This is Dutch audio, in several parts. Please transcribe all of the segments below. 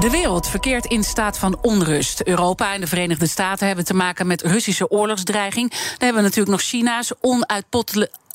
De wereld verkeert in staat van onrust. Europa en de Verenigde Staten hebben te maken met Russische oorlogsdreiging. Dan hebben we natuurlijk nog China's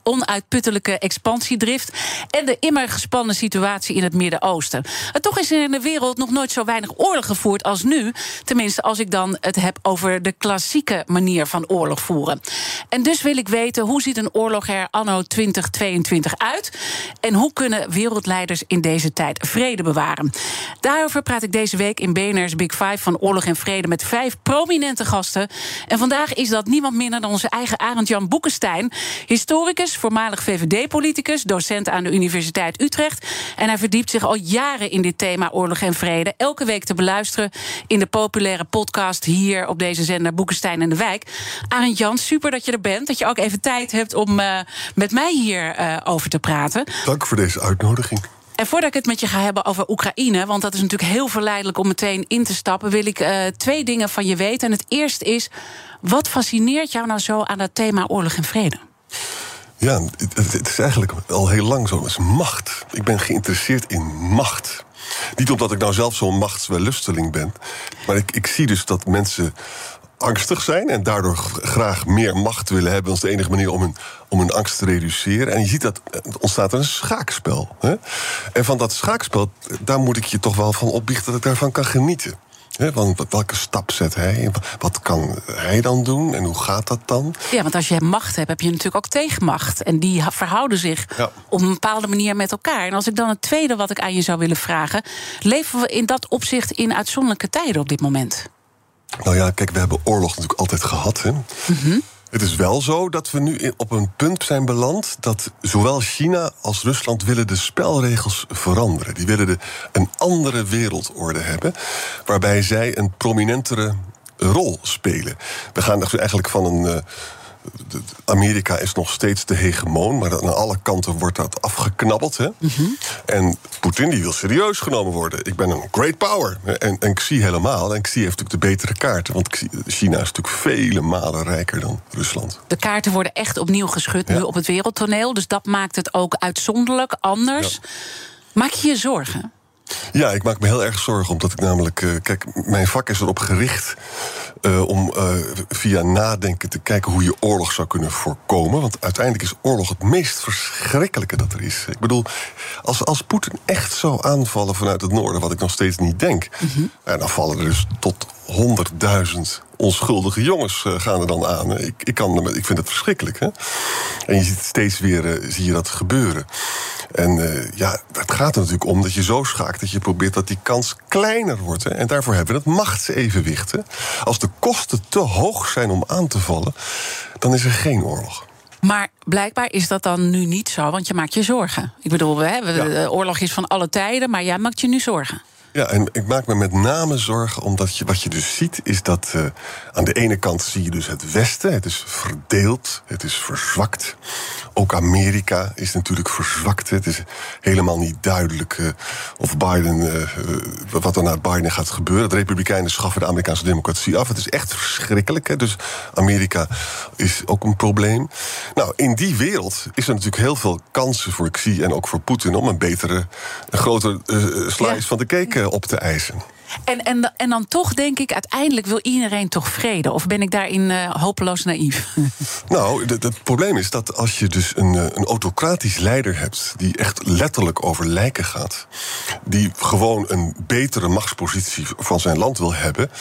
onuitputtelijke expansiedrift en de immer gespannen situatie in het Midden-Oosten. Toch is er in de wereld nog nooit zo weinig oorlog gevoerd als nu. Tenminste, als ik dan het heb over de klassieke manier van oorlog voeren. En dus wil ik weten hoe ziet een oorlog er anno 2022 uit en hoe kunnen wereldleiders in deze tijd vrede bewaren. Daarover praat ik deze week in BNR's Big Five van Oorlog en Vrede met vijf prominente gasten. En vandaag is dat niemand minder dan onze eigen Arend Jan Boekenstein, historicus voormalig VVD-politicus, docent aan de Universiteit Utrecht. En hij verdiept zich al jaren in dit thema oorlog en vrede. Elke week te beluisteren in de populaire podcast hier op deze zender Boekenstein en de Wijk. Arend Jan, super dat je er bent. Dat je ook even tijd hebt om uh, met mij hierover uh, over te praten. Dank voor deze uitnodiging. En voordat ik het met je ga hebben over Oekraïne, want dat is natuurlijk heel verleidelijk om meteen in te stappen, wil ik uh, twee dingen van je weten. En het eerste is: wat fascineert jou nou zo aan dat thema oorlog en vrede? Ja, het, is eigenlijk al heel lang zo. Het is macht. Ik ben geïnteresseerd in macht. Niet omdat ik nou zelf zo'n machtswellusteling ben. Maar ik, ik zie dus dat mensen angstig zijn en daardoor graag meer macht willen hebben als de enige manier om hun, om hun angst te reduceren. En je ziet dat er ontstaat een schaakspel. Hè? En van dat schaakspel, daar moet ik je toch wel van opbiechten dat ik daarvan kan genieten. He, want welke stap zet hij? Wat kan hij dan doen? En hoe gaat dat dan? Ja, want als je macht hebt, heb je natuurlijk ook tegenmacht. En die verhouden zich ja. op een bepaalde manier met elkaar. En als ik dan het tweede wat ik aan je zou willen vragen... leven we in dat opzicht in uitzonderlijke tijden op dit moment? Nou ja, kijk, we hebben oorlog natuurlijk altijd gehad. Hè? Mm -hmm. Het is wel zo dat we nu op een punt zijn beland dat zowel China als Rusland willen de spelregels veranderen. Die willen de, een andere wereldorde hebben, waarbij zij een prominentere rol spelen. We gaan eigenlijk van een. Amerika is nog steeds de hegemoon, maar aan alle kanten wordt dat afgeknabbeld. Hè? Mm -hmm. En Poetin die wil serieus genomen worden. Ik ben een great power. En, en Xi helemaal. En Xi heeft natuurlijk de betere kaarten. Want China is natuurlijk vele malen rijker dan Rusland. De kaarten worden echt opnieuw geschud ja. nu op het wereldtoneel. Dus dat maakt het ook uitzonderlijk anders. Ja. Maak je je zorgen? Ja, ik maak me heel erg zorgen, omdat ik namelijk. Uh, kijk, mijn vak is erop gericht uh, om uh, via nadenken te kijken hoe je oorlog zou kunnen voorkomen. Want uiteindelijk is oorlog het meest verschrikkelijke dat er is. Ik bedoel, als, als Poetin echt zou aanvallen vanuit het noorden, wat ik nog steeds niet denk, mm -hmm. dan vallen er dus tot 100.000 onschuldige jongens gaan er dan aan. Ik, ik, kan, ik vind het verschrikkelijk. Hè? En je ziet steeds weer zie je dat gebeuren. En uh, ja, het gaat er natuurlijk om dat je zo schaakt dat je probeert dat die kans kleiner wordt. Hè? En daarvoor hebben we het machtsevenwicht. Hè? Als de kosten te hoog zijn om aan te vallen, dan is er geen oorlog. Maar blijkbaar is dat dan nu niet zo, want je maakt je zorgen. Ik bedoel, hè, ja. de oorlog is van alle tijden, maar jij maakt je nu zorgen. Ja, en ik maak me met name zorgen omdat je, wat je dus ziet, is dat uh, aan de ene kant zie je dus het Westen. Het is verdeeld, het is verzwakt. Ook Amerika is natuurlijk verzwakt. Het is helemaal niet duidelijk uh, of Biden, uh, wat er na Biden gaat gebeuren. De Republikeinen schaffen de Amerikaanse democratie af. Het is echt verschrikkelijk. Hè? Dus Amerika is ook een probleem. Nou, in die wereld is er natuurlijk heel veel kansen voor Xi en ook voor Poetin om een betere, een grotere slice ja. van de cake op te eisen. En, en, en dan toch denk ik, uiteindelijk wil iedereen toch vrede? Of ben ik daarin uh, hopeloos naïef? Nou, het probleem is dat als je dus een, een autocratisch leider hebt... die echt letterlijk over lijken gaat... die gewoon een betere machtspositie van zijn land wil hebben...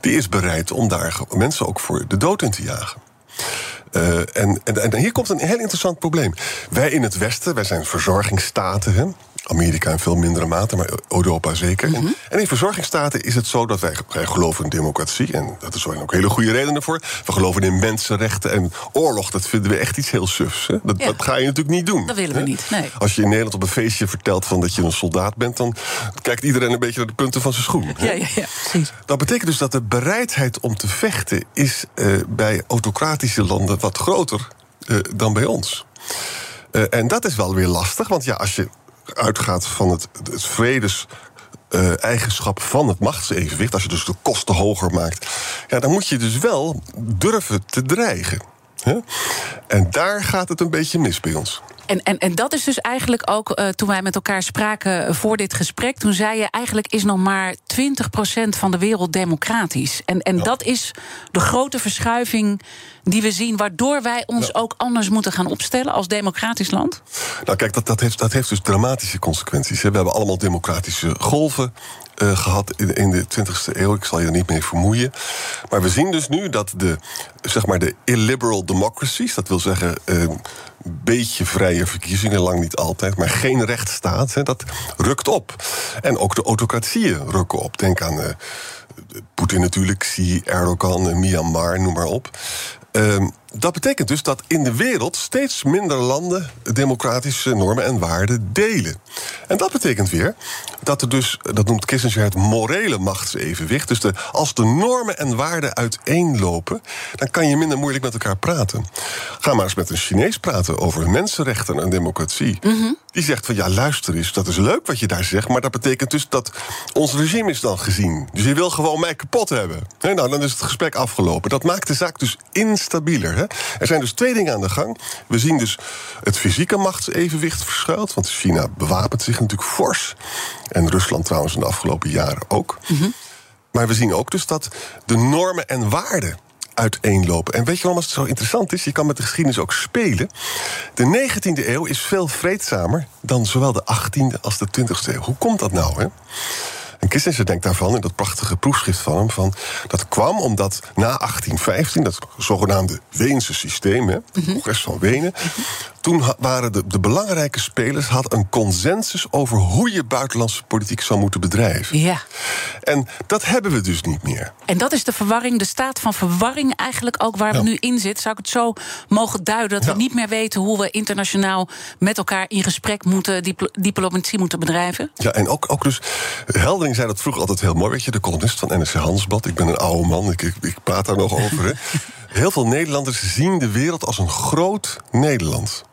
die is bereid om daar mensen ook voor de dood in te jagen. Uh, en, en, en, hier komt een heel interessant probleem. Wij in het Westen, wij zijn verzorgingsstaten. Hè? Amerika in veel mindere mate, maar Europa zeker. en, en, in verzorgingsstaten is het zo dat wij, wij geloven in democratie. En dat is ook hele goede redenen voor. We geloven in mensenrechten en oorlog. Dat vinden we echt iets heel sufs. Hè? Dat, dat, ga je natuurlijk niet doen. Dat willen we niet. Nee. Als je in Nederland op een feestje vertelt van dat je een soldaat bent, dan kijkt iedereen een beetje naar de punten van zijn schoen. Ja, ja, ja, precies. Dat betekent dus dat de bereidheid om te vechten is uh, bij autocratische landen wat groter uh, dan bij ons. Uh, en dat is wel weer lastig, want ja, als je uitgaat van het, het vredes. Uh, eigenschap van het machtsevenwicht, als je dus de kosten hoger maakt, ja, dan moet je dus wel durven te dreigen. Hè? En daar gaat het een beetje mis bij ons. En, en, en dat is dus eigenlijk ook uh, toen wij met elkaar spraken voor dit gesprek. Toen zei je eigenlijk is nog maar 20% van de wereld democratisch. En, en ja. dat is de grote verschuiving die we zien, waardoor wij ons ja. ook anders moeten gaan opstellen als democratisch land? Nou, kijk, dat, dat, heeft, dat heeft dus dramatische consequenties. Hè. We hebben allemaal democratische golven. Uh, gehad in, de 20e eeuw. Ik zal je er niet mee vermoeien. Maar we zien dus nu dat de, zeg maar de illiberal democracies, dat wil zeggen een uh, beetje vrije verkiezingen, lang niet altijd, maar geen rechtsstaat, hè, dat rukt op. En ook de autocratieën rukken op. Denk aan uh, Poetin natuurlijk, Xi, Erdogan, Myanmar, noem maar op. Um, dat betekent dus dat in de wereld steeds minder landen democratische normen en waarden delen. En dat betekent weer dat er dus, dat noemt Kissinger het morele machtsevenwicht. Dus de, als de normen en waarden uiteenlopen, dan kan je minder moeilijk met elkaar praten. Ga maar eens met een Chinees praten over mensenrechten en democratie. Mm. Die zegt van ja, luister eens, dat is leuk wat je daar zegt, maar dat betekent dus dat ons regime is dan gezien. Dus je wil gewoon mij kapot hebben. Nou, dan is het gesprek afgelopen. Dat maakt de zaak dus instabieler. Hè? Er zijn dus twee dingen aan de gang. We zien dus het fysieke machtsevenwicht verschuilt. Want China bewapent zich natuurlijk fors. En Rusland trouwens in de afgelopen jaren ook. Mm -hmm. Maar we zien ook dus dat de normen en waarden uiteenlopen. En weet je waarom het zo interessant is? Je kan met de geschiedenis ook spelen. De 19e eeuw is veel vreedzamer dan zowel de 18e als de 20e eeuw. Hoe komt dat nou? Hè? En Kissinger denkt daarvan, in dat prachtige proefschrift van hem, van, dat kwam omdat na 1815, dat zogenaamde Weense systeem, hè, het congres van Wenen, toen waren de, de belangrijke spelers had een consensus over hoe je buitenlandse politiek zou moeten bedrijven. Ja. En dat hebben we dus niet meer. En dat is de verwarring, de staat van verwarring eigenlijk ook waar ja. we nu in zitten. Zou ik het zo mogen duiden dat ja. we niet meer weten hoe we internationaal met elkaar in gesprek moeten, diplo diplomatie moeten bedrijven? Ja, en ook, ook dus, Heldering zei dat vroeger altijd heel mooi, weet je, de columnist van NRC Handelsblad. Ik ben een oude man, ik, ik, ik praat daar nog over. Hè. Heel veel Nederlanders zien de wereld als een groot Nederland.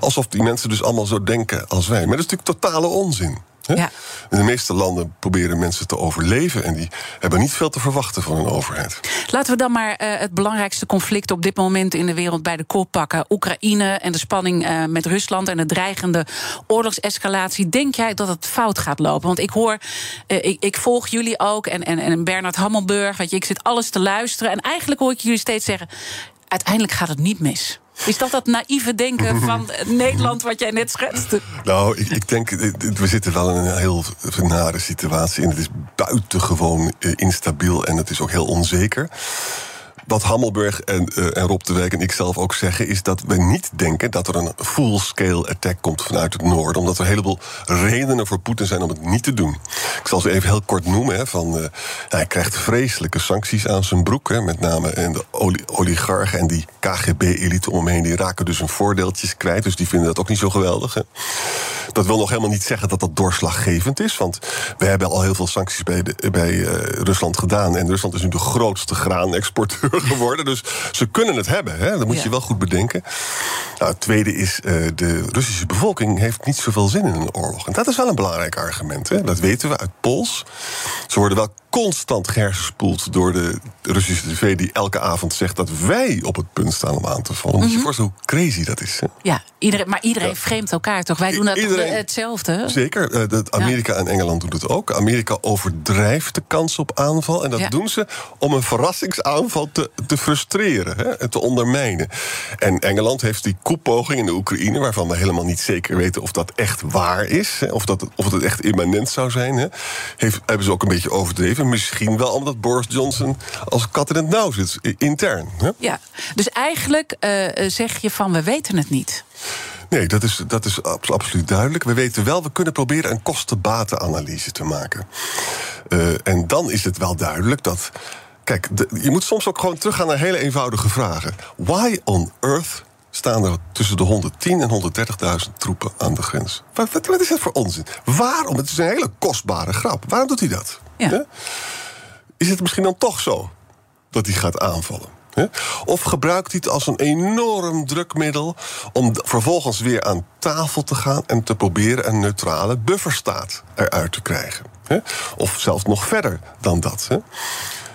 Alsof die mensen dus allemaal zo denken als wij. Maar dat is natuurlijk totale onzin. Ja. In de meeste landen proberen mensen te overleven en die hebben niet veel te verwachten van een overheid. Laten we dan maar uh, het belangrijkste conflict op dit moment in de wereld bij de kop pakken: Oekraïne en de spanning uh, met Rusland en de dreigende oorlogsescalatie. Denk jij dat het fout gaat lopen? Want ik hoor, uh, ik, ik, volg jullie ook en, en, en Bernard Hammelburg. Weet je, ik zit alles te luisteren en eigenlijk hoor ik jullie steeds zeggen: uiteindelijk gaat het niet mis. Is dat dat naïeve denken van Nederland wat jij net schetste? Nou, ik, ik, denk, we zitten wel in een heel nare situatie. En het is buitengewoon instabiel en het is ook heel onzeker. Wat Hammelburg en, uh, en Rob de Wijk en ik zelf ook zeggen, is dat we niet denken dat er een full-scale attack komt vanuit het noorden. Omdat er een heleboel redenen voor Poetin zijn om het niet te doen. Ik zal ze even heel kort noemen. Hè, van, uh, hij krijgt vreselijke sancties aan zijn broek. Hè, met name en de oligarchen en die KGB-elite om hem heen. Die raken dus hun voordeeltjes kwijt. Dus die vinden dat ook niet zo geweldig. Hè. Dat wil nog helemaal niet zeggen dat dat doorslaggevend is. Want we hebben al heel veel sancties bij, uh, Rusland gedaan. En Rusland is nu de grootste graanexporteur geworden. Dus ze kunnen het hebben. Hè? Dat moet ja. je wel goed bedenken. Nou, het tweede is, uh, de Russische bevolking heeft niet zoveel zin in een oorlog. En dat is wel een belangrijk argument. Hè? Dat weten we uit Pols. Ze worden wel constant gehersenspoeld door de Russische tv... die elke avond zegt dat wij op het punt staan om aan te vallen. Moet mm -hmm. je voorstellen hoe crazy dat is. Hè? Ja, iedereen, maar iedereen ja. vreemdt elkaar toch? Wij doen dat iedereen, hetzelfde. Zeker. Dat Amerika ja. en Engeland doen het ook. Amerika overdrijft de kans op aanval. En dat ja. doen ze om een verrassingsaanval te, te frustreren hè, en te ondermijnen. En Engeland heeft die koepoging in de Oekraïne... waarvan we helemaal niet zeker weten of dat echt waar is... Hè, of, dat, of het echt immanent zou zijn... Hè, heeft, hebben ze ook een beetje overdreven. Misschien wel omdat Boris Johnson als kat in het nauw zit, intern. Hè? Ja, dus eigenlijk uh, zeg je van we weten het niet. Nee, dat is, dat is absoluut duidelijk. We weten wel, we kunnen proberen een kosten-batenanalyse te maken. Uh, en dan is het wel duidelijk dat. Kijk, de, je moet soms ook gewoon teruggaan naar hele eenvoudige vragen. Why on earth staan er tussen de 110 en 130.000 troepen aan de grens? Wat, wat, wat, is dat voor onzin? Waarom? Het is een hele kostbare grap. Waarom doet hij dat? Ja. Is het misschien dan toch zo dat hij gaat aanvallen? Of gebruikt hij het als een enorm drukmiddel om vervolgens weer aan tafel te gaan en te proberen een neutrale bufferstaat eruit te krijgen? Of zelfs nog verder dan dat.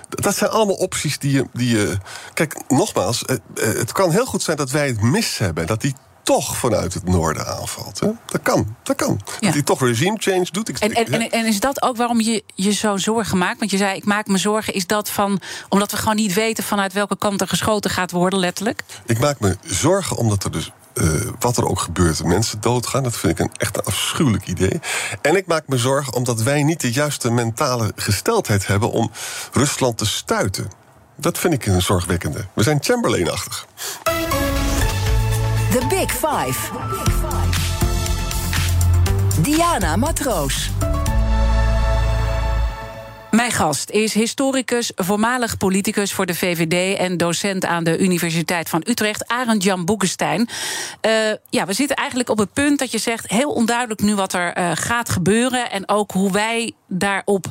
Dat zijn allemaal opties die je, die je. Kijk, nogmaals, het kan heel goed zijn dat wij het mis hebben. Dat die toch vanuit het noorden aanvalt. Hè? Dat kan, dat kan. Dat hij toch regime change doet. Ik, en, en, en, en, is dat ook waarom je je zo zorgen maakt? Want je zei, ik maak me zorgen. Is dat van, omdat we gewoon niet weten vanuit welke kant er geschoten gaat worden, letterlijk? Ik maak me zorgen omdat er dus uh, wat er ook gebeurt, mensen doodgaan. Dat vind ik een echt een afschuwelijk idee. En ik maak me zorgen omdat wij niet de juiste mentale gesteldheid hebben om Rusland te stuiten. Dat vind ik een zorgwekkende. We zijn Chamberlain-achtig. The Big Five. Diana Matroos. Mijn gast is historicus, voormalig politicus voor de VVD en docent aan de Universiteit van Utrecht, Arend Jan Boekenstein. Uh, ja, we zitten eigenlijk op het punt dat je zegt heel onduidelijk nu wat er uh, gaat gebeuren en ook hoe wij daarop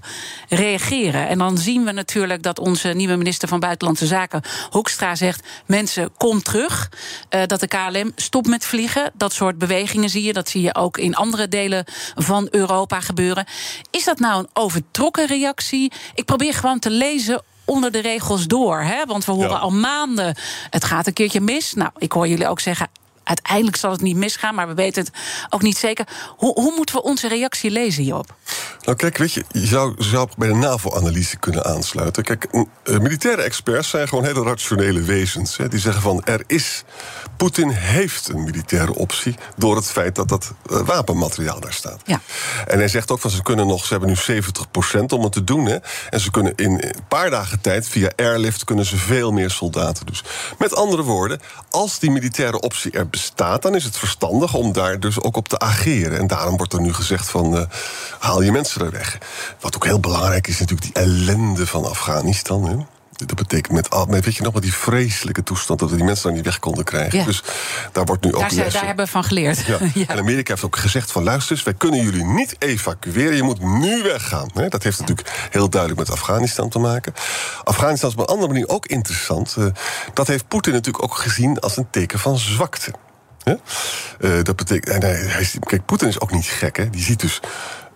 reageren. En dan zien we natuurlijk dat onze nieuwe minister van Buitenlandse Zaken, Hoekstra, zegt: mensen, kom terug. Uh, dat de KLM stopt met vliegen. Dat soort bewegingen zie je. Dat zie je ook in andere delen van Europa gebeuren. Is dat nou een overtrokken reactie? Ik probeer gewoon te lezen onder de regels door. Hè? Want we horen al maanden, het gaat een keertje mis. Nou, ik hoor jullie ook zeggen, uiteindelijk zal het niet misgaan, maar we weten het ook niet zeker. Hoe, hoe moeten we onze reactie lezen hierop? Nou, kijk, weet je, je zou, zou bij de NAVO-analyse kunnen aansluiten. Kijk, uh, militaire experts zijn gewoon hele rationele wezens. Hè, die zeggen van er is. Poetin heeft een militaire optie door het feit dat dat uh, wapenmateriaal daar staat. Ja. En hij zegt ook van ze kunnen nog, ze hebben nu 70% om het te doen. Hè, en ze kunnen in een paar dagen tijd via airlift kunnen ze veel meer soldaten. Dus met andere woorden, als die militaire optie er bestaat, dan is het verstandig om daar dus ook op te ageren. En daarom wordt er nu gezegd van uh, haal je mensen er weg. Wat ook heel belangrijk is, natuurlijk die ellende van Afghanistan. Hè. Dat betekent met, met, weet je nog, met die vreselijke toestand dat we die mensen daar niet weg konden krijgen. Ja. Dus daar wordt nu ook. Daar, lessen. daar hebben we van geleerd. Ja. ja. En Amerika heeft ook gezegd van luister eens, wij kunnen jullie niet evacueren. Je moet nu weggaan. Dat heeft natuurlijk heel duidelijk met Afghanistan te maken. Afghanistan is op een andere manier ook interessant. Uh, dat heeft Poetin natuurlijk ook gezien als een teken van zwakte. Uh, dat betekent, en hij, hij, kijk, Poetin is ook niet gek. Hè? Die ziet dus.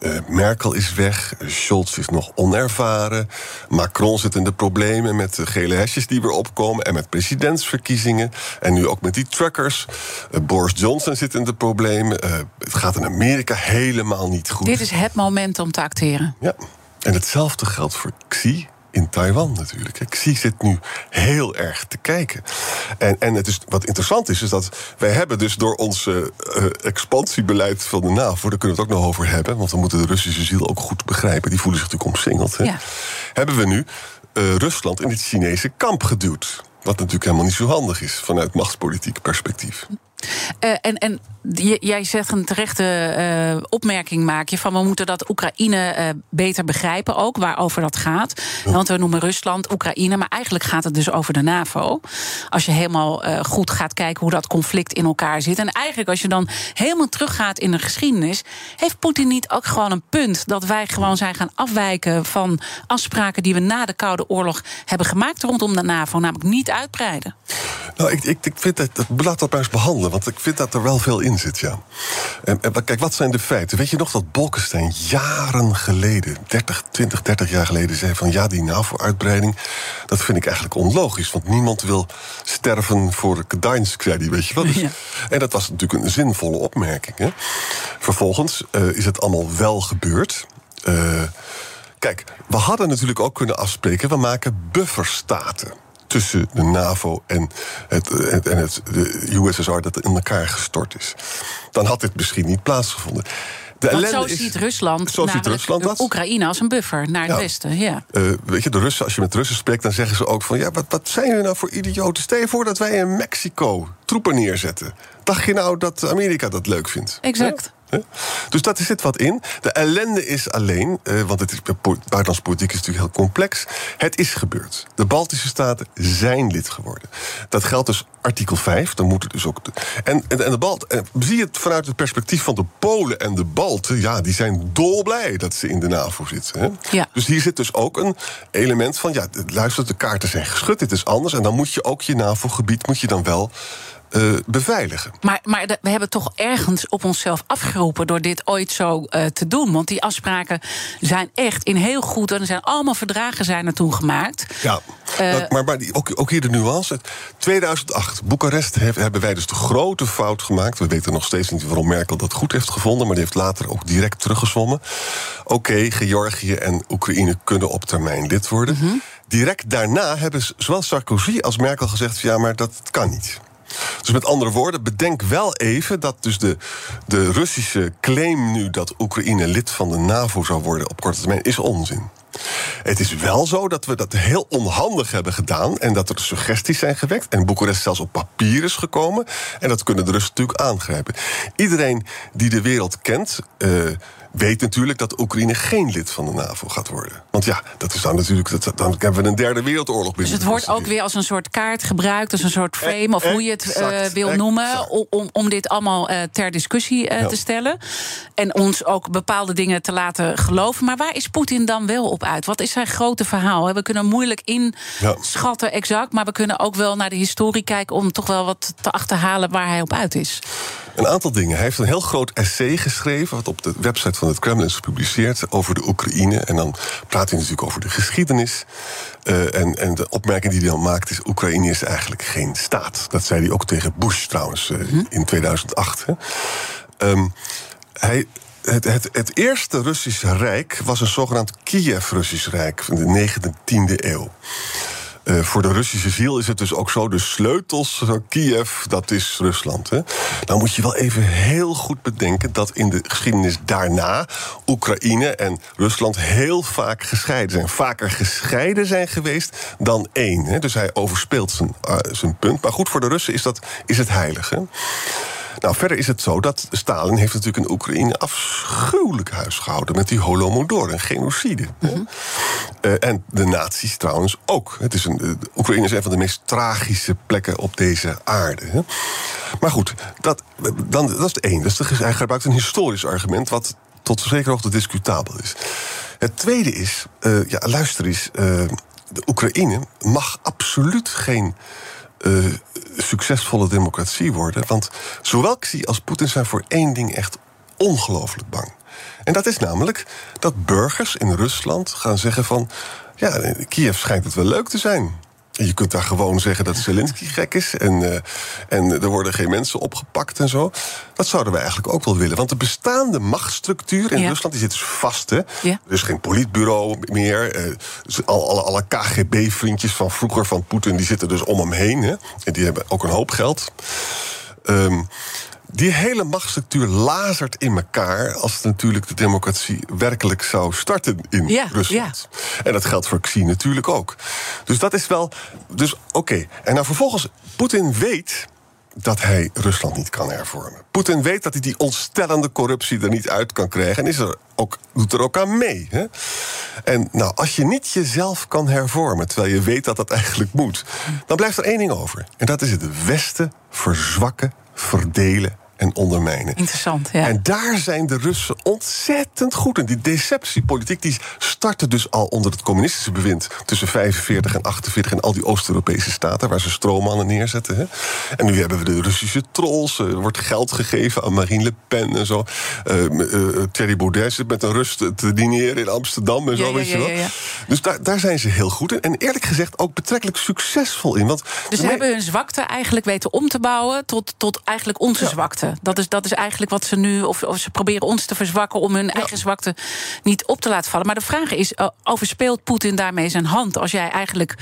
Uh, Merkel is weg, Scholz is nog onervaren. Macron zit in de problemen met de gele hesjes die weer opkomen. En met presidentsverkiezingen. En nu ook met die truckers. Uh, Boris Johnson zit in de problemen. het gaat in Amerika helemaal niet goed. Dit is het moment om te acteren. Ja, en hetzelfde geldt voor Xi in Taiwan natuurlijk. Xi zit nu heel erg te kijken. En, en het is, wat interessant is, is dat wij hebben dus door ons uh, expansiebeleid van de NAVO... daar kunnen we het ook nog over hebben... want we moeten de Russische ziel ook goed begrijpen. Die voelen zich natuurlijk omsingeld. Hè? Ja. Hebben we nu uh, Rusland in het Chinese kamp geduwd. Wat natuurlijk helemaal niet zo handig is vanuit machtspolitiek perspectief. Uh, en, en jij zegt een terechte uh, opmerking maak je van we moeten dat Oekraïne uh, beter begrijpen ook waarover dat gaat. Ja. Want we noemen Rusland, Oekraïne, maar eigenlijk gaat het dus over de NAVO. Als je helemaal uh, goed gaat kijken hoe dat conflict in elkaar zit. En eigenlijk als je dan helemaal teruggaat in de geschiedenis, heeft Poetin niet ook gewoon een punt dat wij gewoon zijn gaan afwijken van afspraken die we na de Koude Oorlog hebben gemaakt rondom de NAVO, namelijk niet uitbreiden. Nou, ik, ik, ik vind dat, dat laat dat maar eens behandelen, want ik vind dat er wel veel in zit, ja. En, en, kijk, wat zijn de feiten? Weet je nog dat Bolkestein jaren geleden, 30, 20, 30 jaar geleden, zei van ja, die NAVO-uitbreiding, dat vind ik eigenlijk onlogisch, want niemand wil sterven voor Gdańsk, zei die, weet je wel. Dus, ja. En dat was natuurlijk een zinvolle opmerking. Hè? Vervolgens uh, is het allemaal wel gebeurd. Uh, kijk, we hadden natuurlijk ook kunnen afspreken, we maken bufferstaten tussen de NAVO en het, en het, de USSR dat in elkaar gestort is. Dan had dit misschien niet plaatsgevonden. De zo is- ziet Rusland, zo ziet Rusland dat. Oekraïne als een buffer naar het Ja. westen. Ja. Eh, weet je, de Russen, als je met Russen spreekt, dan zeggen ze ook van... ja, wat, wat zijn jullie nou voor idioten? Stel je voor dat wij in Mexico troepen neerzetten. Dacht je nou dat Amerika dat leuk vindt? Exact. Dus dat er zit wat in. De ellende is alleen, eh, want het is, po- buitenlandse politiek is natuurlijk heel complex. Het is gebeurd. De Baltische Staten zijn lid geworden. Dat geldt dus artikel 5. Dan moet het dus ook. en, en, en de Balt, eh, zie je het vanuit het perspectief van de Polen en de Balten. Ja, die zijn dolblij dat ze in de NAVO zitten. Hè? Ja. Dus hier zit dus ook een element van. Ja, luister, de kaarten zijn geschud. Dit is anders. En dan moet je ook je NAVO-gebied moet je dan wel. Eh, beveiligen. Maar, maar we hebben toch ergens op onszelf afgeroepen door dit ooit zo eh, te doen. Want die afspraken zijn echt in heel goed. En er zijn allemaal verdragen zijn er toen gemaakt. Ja, Eh, maar, maar, maar die, ook, ook hier de nuance. 2008, Boekarest hef- hebben wij dus de grote fout gemaakt. We weten nog steeds niet waarom Merkel dat goed heeft gevonden... maar die heeft later ook direct teruggezwommen. Oké, Georgië en Oekraïne kunnen op termijn lid worden. Mhm. Direct daarna hebben zowel Sarkozy als Merkel gezegd... ja, maar dat kan niet. Dus met andere woorden, bedenk wel even dat dus de, de Russische claim nu dat Oekraïne lid van de NAVO zou worden op korte termijn is onzin. Het is wel zo dat we dat heel onhandig hebben gedaan en dat er suggesties zijn gewekt en Boekarest zelfs op papier is gekomen en dat kunnen de Russen natuurlijk aangrijpen. Iedereen die de wereld kent. eh, Weet natuurlijk dat Oekraïne geen lid van de NAVO gaat worden. Want ja, dat is dan natuurlijk. Dat, dan hebben we een derde wereldoorlog Dus binnen. het de wordt ook weer als een soort kaart gebruikt, als een soort frame, of hoe je het eh, wil noemen, exact. om, om, om dit allemaal eh, ter discussie eh, Ja. te stellen. En ons ook bepaalde dingen te laten geloven. Maar waar is Poetin dan wel op uit? Wat is zijn grote verhaal? We kunnen moeilijk inschatten exact, maar we kunnen ook wel naar de historie kijken om toch wel wat te achterhalen waar hij op uit is. Een aantal dingen. Hij heeft een heel groot essay geschreven, wat op de website van het Kremlin is gepubliceerd, over de Oekraïne. En dan praat hij natuurlijk over de geschiedenis. Eh, en, en de opmerking die hij dan maakt is: Oekraïne is eigenlijk geen staat. Dat zei hij ook tegen Bush trouwens eh, in 2008. Hè. Ehm, hij. Het, het, het eerste Russische Rijk was een zogenaamd Kiev-Russisch Rijk van de 19e eeuw. Eh, voor de Russische ziel is het dus ook zo: de sleutels van Kiev, dat is Rusland. Hè? Dan moet je wel even heel goed bedenken dat in de geschiedenis daarna Oekraïne en Rusland heel vaak gescheiden zijn. Vaker gescheiden zijn geweest dan één. Hè? Dus hij overspeelt zijn, eh, zijn punt. Maar goed, voor de Russen is, dat, is het heilig. Nou, verder is het zo dat Stalin heeft natuurlijk in Oekraïne afschuwelijk huis gehouden met die Holodomor, een genocide. hè. Eh, en de nazi's trouwens ook. Het is een, eh, Oekraïne is een van de meest tragische plekken op deze aarde. Hè. Maar goed, dat, dan, dat is het één. Dus hij gebruikt een historisch argument wat tot zekere hoogte discutabel is. Het tweede is, eh, ja, luister eens, de Oekraïne mag absoluut geen eh, succesvolle democratie worden. Want zowel Xi als Poetin zijn voor één ding echt ongelooflijk bang. En dat is namelijk dat burgers in Rusland gaan zeggen van... ja, Kiev schijnt het wel leuk te zijn. Je kunt daar gewoon zeggen dat Zelensky gek is... En, eh, en er worden geen mensen opgepakt en zo. Dat zouden we eigenlijk ook wel willen. Want de bestaande machtsstructuur in Ja. Rusland die zit dus vast. Hè? Ja. Er is geen politbureau meer. al- alle, alle KGB-vriendjes van vroeger van Poetin... die zitten dus om hem heen. Hè? En die hebben ook een hoop geld. Ehm, die hele machtsstructuur lazert in elkaar... als natuurlijk de democratie werkelijk zou starten in Ja, Rusland. En dat geldt voor Xi natuurlijk ook. Dus dat is wel... Dus oké. En nou vervolgens, Poetin weet dat hij Rusland niet kan hervormen. Poetin weet dat hij die ontstellende corruptie er niet uit kan krijgen... en is er ook, doet er ook aan mee. Hè? En nou, als je niet jezelf kan hervormen... terwijl je weet dat dat eigenlijk moet... dan blijft er één ding over. En dat is het Westen verzwakken, verdelen en ondermijnen. Interessant, ja. En daar zijn de Russen ontzettend goed in. Die deceptiepolitiek die startte dus al onder het communistische bewind... tussen 45 en 48 in al die Oost-Europese staten... waar ze stroommannen neerzetten. Hè. En nu hebben we de Russische trolls. Er wordt geld gegeven aan Marine Le Pen en zo. Eh, eh, Thierry Baudet zit met een rust te dineren in Amsterdam en zo, ja, weet je wel. ja. Dus daar, daar zijn ze heel goed in. En eerlijk gezegd ook betrekkelijk succesvol in. Want Dus ze hebben hun zwakte eigenlijk weten om te bouwen tot, tot eigenlijk onze zwakte. Verzwakken. Dat is, dat is eigenlijk wat ze nu. Of, of ze proberen ons te verzwakken om hun eigen zwakte niet op te laten vallen. Maar de vraag is: uh, overspeelt Poetin daarmee zijn hand? Als jij eigenlijk